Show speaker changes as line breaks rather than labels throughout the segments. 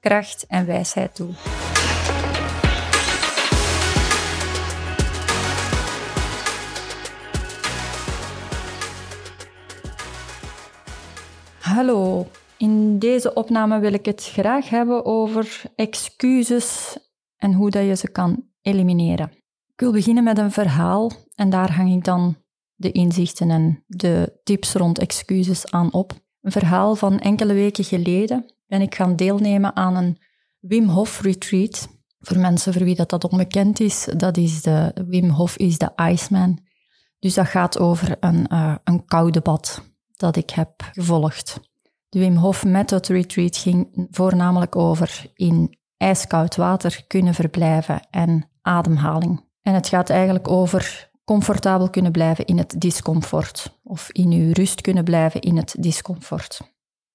kracht en wijsheid toe. Hallo, in deze opname wil ik het graag hebben over excuses en hoe dat je ze kan elimineren. Ik wil beginnen met een verhaal en daar hang ik dan de inzichten en de tips rond excuses aan op. Een verhaal van enkele weken geleden ben ik gaan deelnemen aan een Wim Hof retreat. Voor mensen voor wie dat, dat onbekend is, dat is de Wim Hof is de Iceman. Dus dat gaat over een, uh, een koude bad dat ik heb gevolgd. De Wim Hof Method Retreat ging voornamelijk over in ijskoud water kunnen verblijven en ademhaling. En het gaat eigenlijk over comfortabel kunnen blijven in het discomfort of in uw rust kunnen blijven in het discomfort.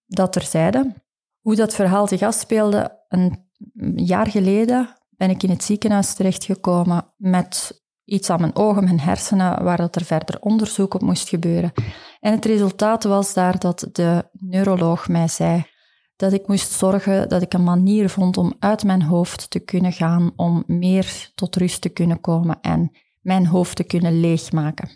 Dat terzijde. Hoe dat verhaal zich afspeelde, een jaar geleden ben ik in het ziekenhuis terechtgekomen met iets aan mijn ogen, mijn hersenen, waar dat er verder onderzoek op moest gebeuren. En het resultaat was daar dat de neuroloog mij zei dat ik moest zorgen dat ik een manier vond om uit mijn hoofd te kunnen gaan, om meer tot rust te kunnen komen en mijn hoofd te kunnen leegmaken.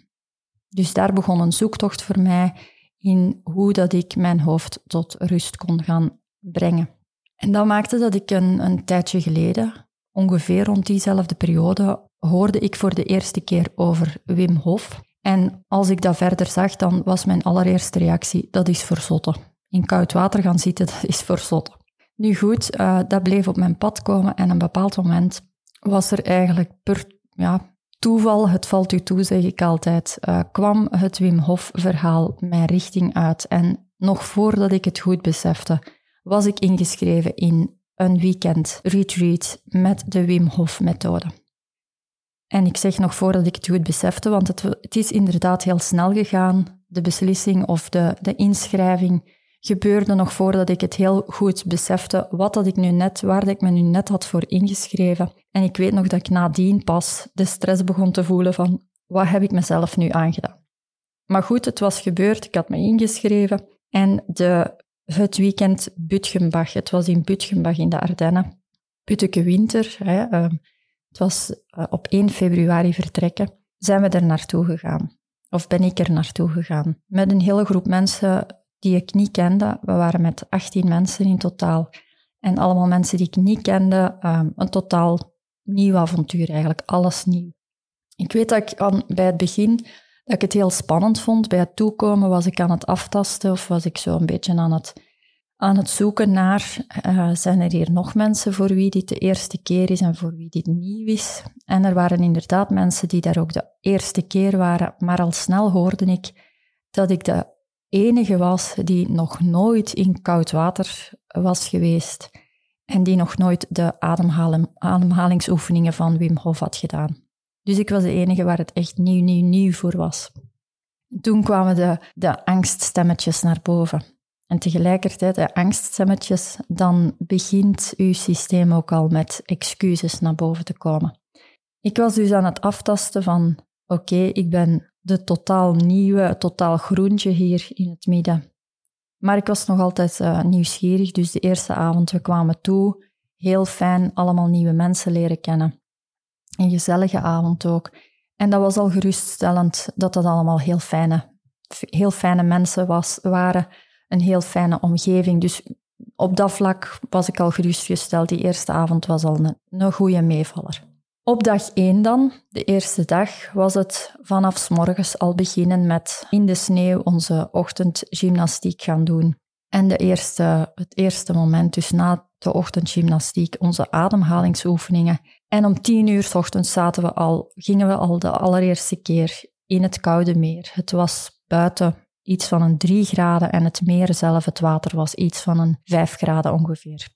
Dus daar begon een zoektocht voor mij in hoe dat ik mijn hoofd tot rust kon gaan brengen. En dat maakte dat ik een, een tijdje geleden, ongeveer rond diezelfde periode, hoorde ik voor de eerste keer over Wim Hof. En als ik dat verder zag, dan was mijn allereerste reactie, dat is voor. In koud water gaan zitten, dat is voor. Nu goed, uh, dat bleef op mijn pad komen en een bepaald moment was er eigenlijk per ja, toeval, het valt u toe, zeg ik altijd, uh, kwam het Wim Hof verhaal mijn richting uit. En nog voordat ik het goed besefte, was ik ingeschreven in een weekend retreat met de Wim Hof methode. En ik zeg nog voordat ik het goed besefte, want het, het is inderdaad heel snel gegaan. De beslissing of de, de inschrijving gebeurde nog voordat ik het heel goed besefte wat dat ik nu net, waar dat ik me nu net had voor ingeschreven. En ik weet nog dat ik nadien pas de stress begon te voelen van wat heb ik mezelf nu aangedaan. Maar goed, het was gebeurd, ik had me ingeschreven en de, het weekend Butgenbach, het was in Butgenbach in de Ardennen, Putteke Winter, hè, ehm, het was eh, op 1 februari vertrekken, zijn we er naartoe gegaan. Of ben ik er naartoe gegaan. Met een hele groep mensen die ik niet kende. We waren met 18 mensen in totaal. En allemaal mensen die ik niet kende. Um, een totaal nieuw avontuur eigenlijk. Alles nieuw. Ik weet dat ik aan, bij het begin dat ik het heel spannend vond. Bij het toekomen was ik aan het aftasten of was ik zo een beetje aan het aan het zoeken naar, uh, zijn er hier nog mensen voor wie dit de eerste keer is en voor wie dit nieuw is? En er waren inderdaad mensen die daar ook de eerste keer waren, maar al snel hoorde ik dat ik de enige was die nog nooit in koud water was geweest en die nog nooit de ademhalingsoefeningen van Wim Hof had gedaan. Dus ik was de enige waar het echt nieuw, nieuw, nieuw voor was. Toen kwamen de, de angststemmetjes naar boven. En tegelijkertijd, de angststemmetjes, dan begint uw systeem ook al met excuses naar boven te komen. Ik was dus aan het aftasten van, oké, ik ben de totaal nieuwe, totaal groentje hier in het midden. Maar ik was nog altijd uh, nieuwsgierig, dus de eerste avond, we kwamen toe, heel fijn, allemaal nieuwe mensen leren kennen. Een gezellige avond ook. En dat was al geruststellend dat dat allemaal heel fijne, heel fijne mensen was, waren een heel fijne omgeving. Dus op dat vlak was ik al gerustgesteld. Die eerste avond was al een, een goede meevaller. Op dag één dan, de eerste dag, was het vanaf s morgens al beginnen met in de sneeuw onze ochtendgymnastiek gaan doen. En de eerste, het eerste moment, dus na de ochtendgymnastiek, onze ademhalingsoefeningen. En om tien uur s ochtends zaten we al, gingen we al de allereerste keer in het koude meer. Het was buiten iets van een 3 graden en het meer zelf, het water, was iets van een 5 graden ongeveer.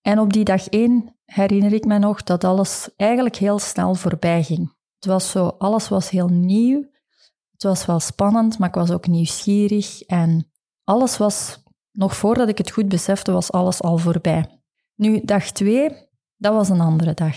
En op die dag één herinner ik me nog dat alles eigenlijk heel snel voorbij ging. Het was zo, alles was heel nieuw. Het was wel spannend, maar ik was ook nieuwsgierig. En alles was, nog voordat ik het goed besefte, was alles al voorbij. Nu, dag twee, dat was een andere dag.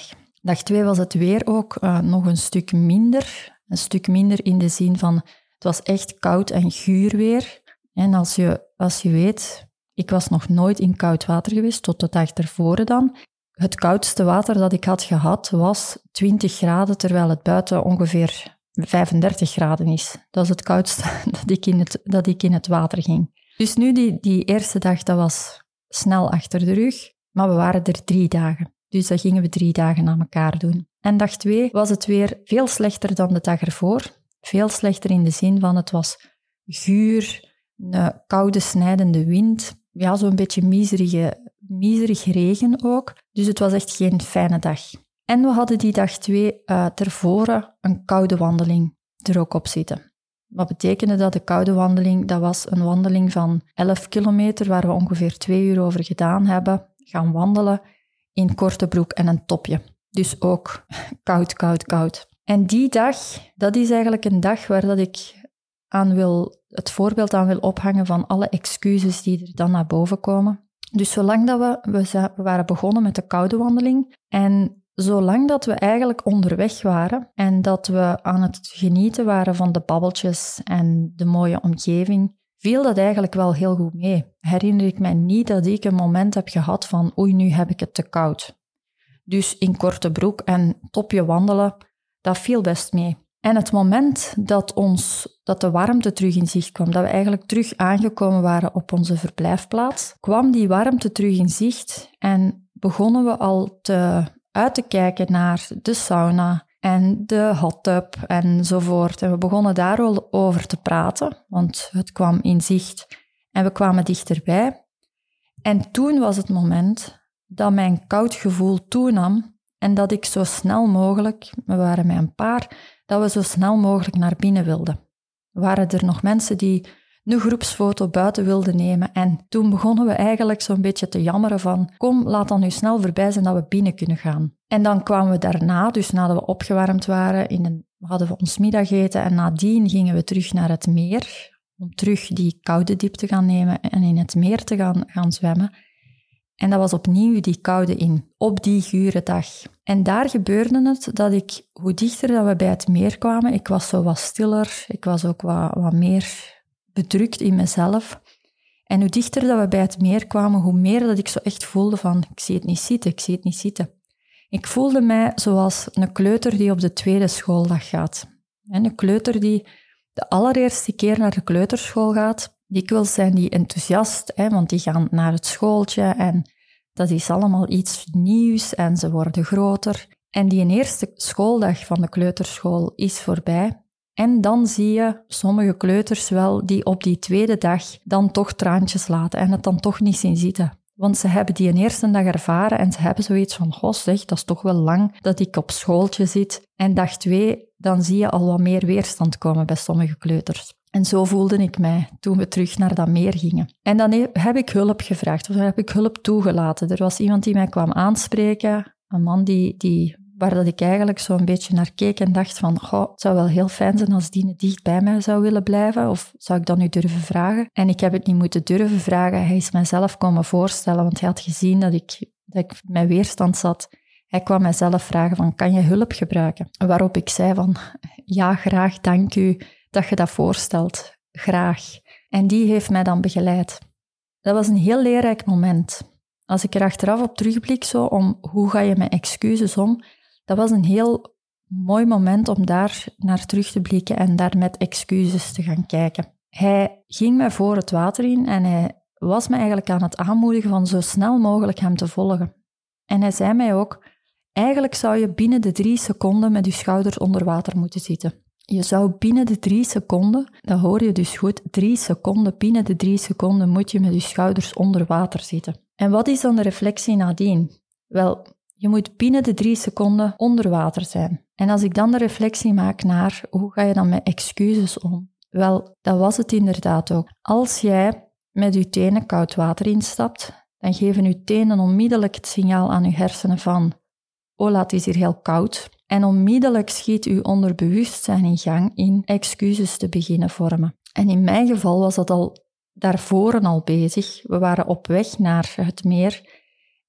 Dag twee was het weer ook uh, nog een stuk minder. Een stuk minder in de zin van, het was echt koud en guur weer. En als je, als je weet, ik was nog nooit in koud water geweest, tot de dag ervoor dan. Het koudste water dat ik had gehad was 20 graden, terwijl het buiten ongeveer 35 graden is. Dat is het koudste dat ik in het, dat ik in het water ging. Dus nu, die, die eerste dag, dat was snel achter de rug, maar we waren er drie dagen. Dus dat gingen we drie dagen aan elkaar doen. En dag twee was het weer veel slechter dan de dag ervoor. Veel slechter in de zin van het was guur, een koude snijdende wind, ja, zo'n beetje miserige, miserig regen ook. Dus het was echt geen fijne dag. En we hadden die dag twee uh, tevoren een koude wandeling er ook op zitten. Wat betekende dat? De koude wandeling, dat was een wandeling van 11 kilometer, waar we ongeveer twee uur over gedaan hebben. Gaan wandelen in korte broek en een topje. Dus ook koud, koud, koud. En die dag, dat is eigenlijk een dag waar dat ik aan wil, het voorbeeld aan wil ophangen van alle excuses die er dan naar boven komen. Dus zolang dat we, we waren begonnen met de koude wandeling en zolang dat we eigenlijk onderweg waren en dat we aan het genieten waren van de babbeltjes en de mooie omgeving, viel dat eigenlijk wel heel goed mee. Herinner ik mij niet dat ik een moment heb gehad van oei, nu heb ik het te koud. Dus in korte broek en topje wandelen, dat viel best mee. En het moment dat, ons, dat de warmte terug in zicht kwam, dat we eigenlijk terug aangekomen waren op onze verblijfplaats, kwam die warmte terug in zicht en begonnen we al te, uit te kijken naar de sauna en de hot tub enzovoort. En we begonnen daar al over te praten, want het kwam in zicht en we kwamen dichterbij. En toen was het moment dat mijn koud gevoel toenam en dat ik zo snel mogelijk, we waren met een paar, dat we zo snel mogelijk naar binnen wilden. Waren er nog mensen die een groepsfoto buiten wilden nemen en toen begonnen we eigenlijk zo'n beetje te jammeren van kom, laat dan nu snel voorbij zijn dat we binnen kunnen gaan. En dan kwamen we daarna, dus nadat we opgewarmd waren, in een, hadden we ons middageten en nadien gingen we terug naar het meer om terug die koude diep te gaan nemen en in het meer te gaan, gaan zwemmen. En dat was opnieuw die koude in, op die gure dag. En daar gebeurde het dat ik, hoe dichter dat we bij het meer kwamen, ik was zo wat stiller, ik was ook wat, wat meer bedrukt in mezelf. En hoe dichter dat we bij het meer kwamen, hoe meer dat ik zo echt voelde van, ik zie het niet zitten, ik zie het niet zitten. Ik voelde mij zoals een kleuter die op de tweede schooldag gaat. En een kleuter die de allereerste keer naar de kleuterschool gaat, dikwijls zijn die enthousiast, hè, want die gaan naar het schooltje en dat is allemaal iets nieuws en ze worden groter. En die eerste schooldag van de kleuterschool is voorbij. En dan zie je sommige kleuters wel die op die tweede dag dan toch traantjes laten en het dan toch niet zien zitten. Want ze hebben die een eerste dag ervaren en ze hebben zoiets van, goh zeg, dat is toch wel lang dat ik op schooltje zit. En dag twee, dan zie je al wat meer weerstand komen bij sommige kleuters. En zo voelde ik mij toen we terug naar dat meer gingen. En dan heb ik hulp gevraagd, of heb ik hulp toegelaten. Er was iemand die mij kwam aanspreken, een man die, die, waar dat ik eigenlijk zo'n beetje naar keek en dacht van, het zou wel heel fijn zijn als die dicht bij mij zou willen blijven, of zou ik dat nu durven vragen? En ik heb het niet moeten durven vragen, hij is mijzelf komen voorstellen, want hij had gezien dat ik, dat ik met weerstand zat. Hij kwam mijzelf vragen van, kan je hulp gebruiken? Waarop ik zei van, ja, graag, dank u dat je dat voorstelt. Graag. En die heeft mij dan begeleid. Dat was een heel leerrijk moment. Als ik er achteraf op terugblik, zo om hoe ga je met excuses om, dat was een heel mooi moment om daar naar terug te blikken en daar met excuses te gaan kijken. Hij ging mij voor het water in en hij was me eigenlijk aan het aanmoedigen van zo snel mogelijk hem te volgen. En hij zei mij ook, Eigenlijk zou je binnen de drie seconden met je schouders onder water moeten zitten. Je zou binnen de drie seconden, dat hoor je dus goed, drie seconden, binnen de drie seconden moet je met je schouders onder water zitten. En wat is dan de reflectie nadien? Wel, je moet binnen de drie seconden onder water zijn. En als ik dan de reflectie maak naar hoe ga je dan met excuses om? Wel, dat was het inderdaad ook. Als jij met je tenen koud water instapt, dan geven je tenen onmiddellijk het signaal aan je hersenen van oh, het is hier heel koud. En onmiddellijk schiet uw onderbewustzijn in gang in excuses te beginnen vormen. En in mijn geval was dat al daarvoor al bezig. We waren op weg naar het meer.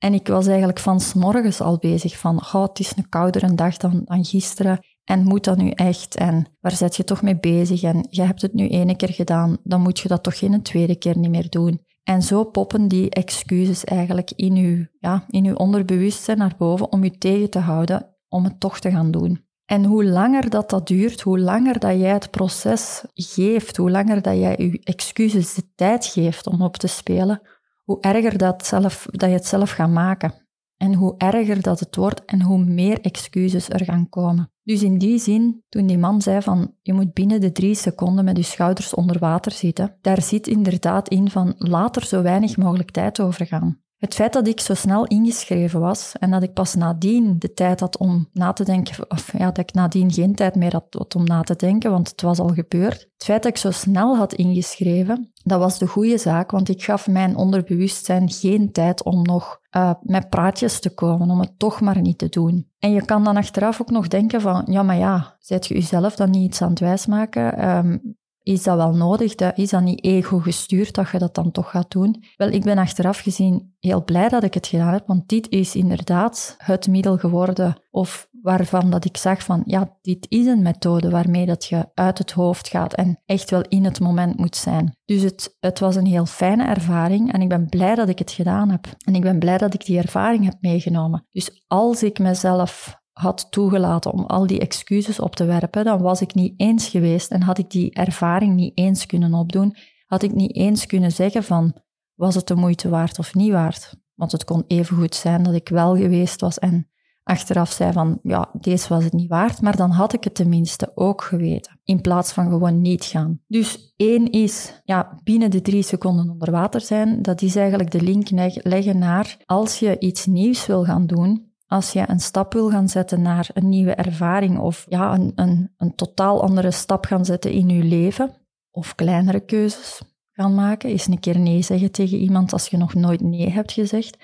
En ik was eigenlijk van morgens al bezig van, oh, het is een koudere dag dan, dan gisteren. En moet dat nu echt? En waar zet je toch mee bezig? En je hebt het nu ene keer gedaan, dan moet je dat toch geen tweede keer niet meer doen. En zo poppen die excuses eigenlijk in uw, ja, in uw onderbewustzijn naar boven om u tegen te houden om het toch te gaan doen. En hoe langer dat, dat duurt, hoe langer dat jij het proces geeft, hoe langer dat jij je excuses de tijd geeft om op te spelen, hoe erger dat, zelf, dat je het zelf gaat maken. En hoe erger dat het wordt en hoe meer excuses er gaan komen. Dus in die zin, toen die man zei van je moet binnen de drie seconden met je schouders onder water zitten, daar zit inderdaad in van laat er zo weinig mogelijk tijd over gaan. Het feit dat ik zo snel ingeschreven was en dat ik pas nadien de tijd had om na te denken, of ja, dat ik nadien geen tijd meer had om na te denken, want het was al gebeurd. Het feit dat ik zo snel had ingeschreven, dat was de goede zaak, want ik gaf mijn onderbewustzijn geen tijd om nog uh, met praatjes te komen, om het toch maar niet te doen. En je kan dan achteraf ook nog denken van, ja, maar ja, zet je jezelf dan niet iets aan het wijsmaken? Um, is dat wel nodig? Is dat niet ego gestuurd dat je dat dan toch gaat doen? Wel, ik ben achteraf gezien heel blij dat ik het gedaan heb, want dit is inderdaad het middel geworden of waarvan dat ik zag van, ja, dit is een methode waarmee dat je uit het hoofd gaat en echt wel in het moment moet zijn. Dus het, het was een heel fijne ervaring en ik ben blij dat ik het gedaan heb. En ik ben blij dat ik die ervaring heb meegenomen. Dus als ik mezelf had toegelaten om al die excuses op te werpen, dan was ik niet eens geweest en had ik die ervaring niet eens kunnen opdoen, had ik niet eens kunnen zeggen van was het de moeite waard of niet waard. Want het kon even goed zijn dat ik wel geweest was en achteraf zei van ja, deze was het niet waard, maar dan had ik het tenminste ook geweten, in plaats van gewoon niet gaan. Dus één is ja, binnen de drie seconden onder water zijn, dat is eigenlijk de link leggen naar als je iets nieuws wil gaan doen, als je een stap wil gaan zetten naar een nieuwe ervaring of ja, een, een, een totaal andere stap gaan zetten in je leven, of kleinere keuzes gaan maken, is een keer nee zeggen tegen iemand als je nog nooit nee hebt gezegd.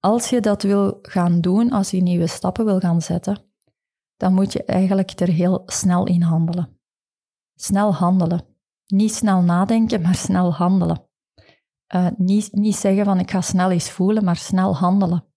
Als je dat wil gaan doen, als je nieuwe stappen wil gaan zetten, dan moet je eigenlijk er heel snel in handelen. Snel handelen. Niet snel nadenken, maar snel handelen. Uh, niet, niet zeggen van ik ga snel eens voelen, maar snel handelen.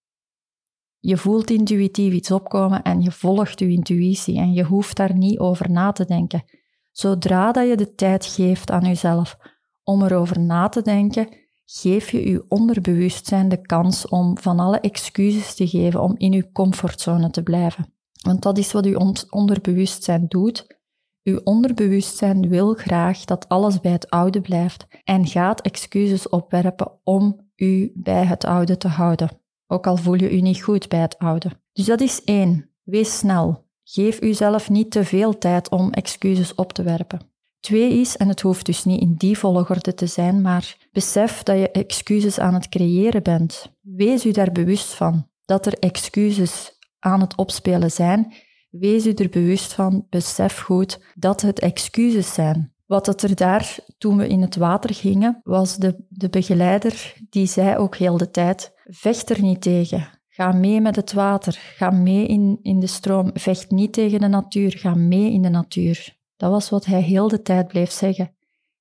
Je voelt intuïtief iets opkomen en je volgt je intuïtie en je hoeft daar niet over na te denken. Zodra dat je de tijd geeft aan jezelf om erover na te denken, geef je je onderbewustzijn de kans om van alle excuses te geven om in je comfortzone te blijven. Want dat is wat je onderbewustzijn doet. Uw onderbewustzijn wil graag dat alles bij het oude blijft en gaat excuses opwerpen om u bij het oude te houden ook al voel je je niet goed bij het oude. Dus dat is één. Wees snel. Geef uzelf niet te veel tijd om excuses op te werpen. Twee is, en het hoeft dus niet in die volgorde te zijn, maar besef dat je excuses aan het creëren bent. Wees u daar bewust van dat er excuses aan het opspelen zijn. Wees u er bewust van, besef goed dat het excuses zijn. Wat het er daar, toen we in het water gingen, was de, de begeleider, die zei ook heel de tijd, vecht er niet tegen. Ga mee met het water, ga mee in, in de stroom, vecht niet tegen de natuur, ga mee in de natuur. Dat was wat hij heel de tijd bleef zeggen.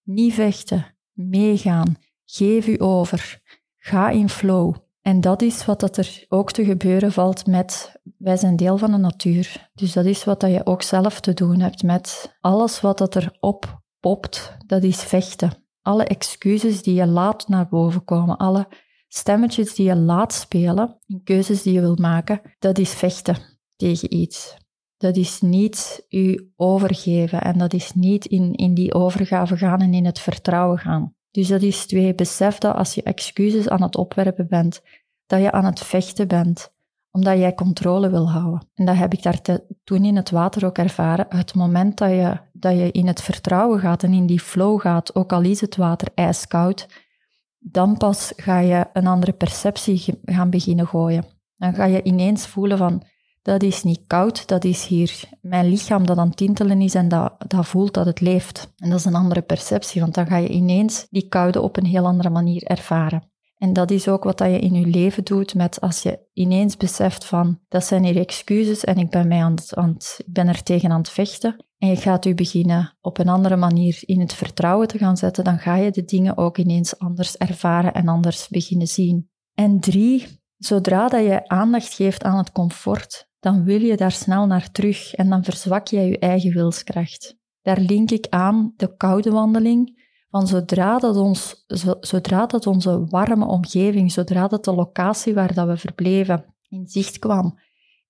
Niet vechten, meegaan, geef u over, ga in flow. En dat is wat dat er ook te gebeuren valt met, wij zijn deel van de natuur. Dus dat is wat dat je ook zelf te doen hebt met alles wat dat er oppopt, dat is vechten. Alle excuses die je laat naar boven komen, alle stemmetjes die je laat spelen keuzes die je wilt maken, dat is vechten tegen iets. Dat is niet je overgeven en dat is niet in, in die overgave gaan en in het vertrouwen gaan. Dus dat is twee. Besef dat als je excuses aan het opwerpen bent, dat je aan het vechten bent. omdat jij controle wil houden. En dat heb ik daar toen in het water ook ervaren. Het moment dat je, dat je in het vertrouwen gaat en in die flow gaat, ook al is het water ijskoud, dan pas ga je een andere perceptie gaan beginnen gooien. Dan ga je ineens voelen van, dat is niet koud, dat is hier mijn lichaam dat aan tintelen is en dat, dat voelt dat het leeft. En dat is een andere perceptie, want dan ga je ineens die koude op een heel andere manier ervaren. En dat is ook wat dat je in je leven doet met als je ineens beseft van dat zijn hier excuses en ik ben, mij aan het, aan ik ben er tegen aan het vechten. En je gaat je beginnen op een andere manier in het vertrouwen te gaan zetten, dan ga je de dingen ook ineens anders ervaren en anders beginnen zien. En drie, zodra dat je aandacht geeft aan het comfort, dan wil je daar snel naar terug en dan verzwak jij je eigen wilskracht. Daar link ik aan de koude wandeling, van zodra dat, ons, zodra dat onze warme omgeving, zodra dat de locatie waar dat we verbleven in zicht kwam,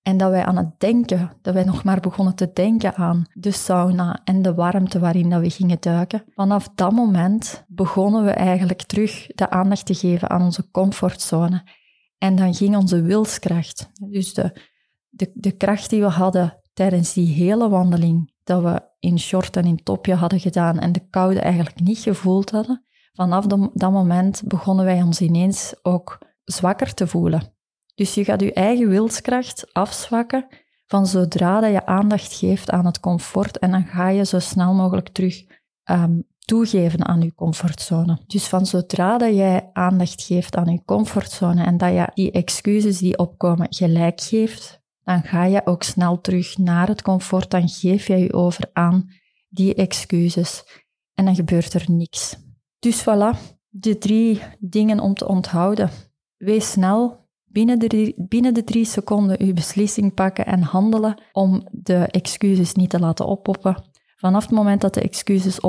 en dat wij aan het denken, dat wij nog maar begonnen te denken aan de sauna en de warmte waarin dat we gingen duiken. Vanaf dat moment begonnen we eigenlijk terug de aandacht te geven aan onze comfortzone. En dan ging onze wilskracht, dus de, de, de kracht die we hadden tijdens die hele wandeling, dat we in short en in topje hadden gedaan en de koude eigenlijk niet gevoeld hadden, vanaf dat moment begonnen wij ons ineens ook zwakker te voelen. Dus je gaat je eigen wilskracht afzwakken van zodra dat je aandacht geeft aan het comfort en dan ga je zo snel mogelijk terug ehm, toegeven aan je comfortzone. Dus van zodra dat jij aandacht geeft aan je comfortzone en dat je die excuses die opkomen gelijk geeft, dan ga je ook snel terug naar het comfort, dan geef je je over aan die excuses en dan gebeurt er niks. Dus voilà, de drie dingen om te onthouden. Wees snel, binnen de, binnen de drie seconden je beslissing pakken en handelen om de excuses niet te laten oppoppen. Vanaf het moment dat de excuses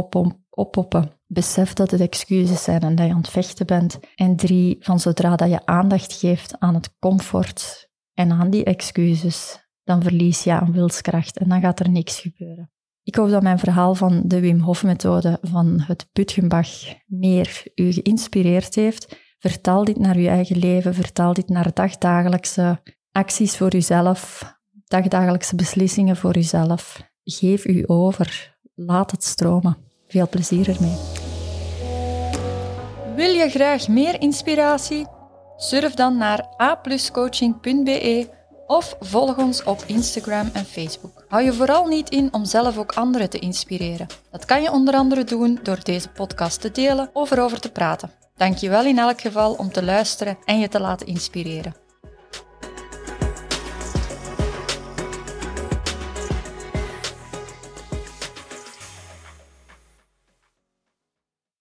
oppoppen, besef dat het excuses zijn en dat je aan het vechten bent. En drie, van zodra dat je aandacht geeft aan het comfort en aan die excuses, dan verlies je aan wilskracht en dan gaat er niks gebeuren. Ik hoop dat mijn verhaal van de Wim Hof methode van het Putgenbach meer u geïnspireerd heeft. Vertaal dit naar uw eigen leven, vertaal dit naar dagdagelijkse acties voor uzelf, dagdagelijkse beslissingen voor uzelf. Geef u over, laat het stromen. Veel plezier ermee. Wil je graag meer inspiratie? Surf dan naar apluscoaching.be of volg ons op Instagram en Facebook. Hou je vooral niet in om zelf ook anderen te inspireren. Dat kan je onder andere doen door deze podcast te delen of erover te praten. Dank je wel in elk geval om te luisteren en je te laten inspireren.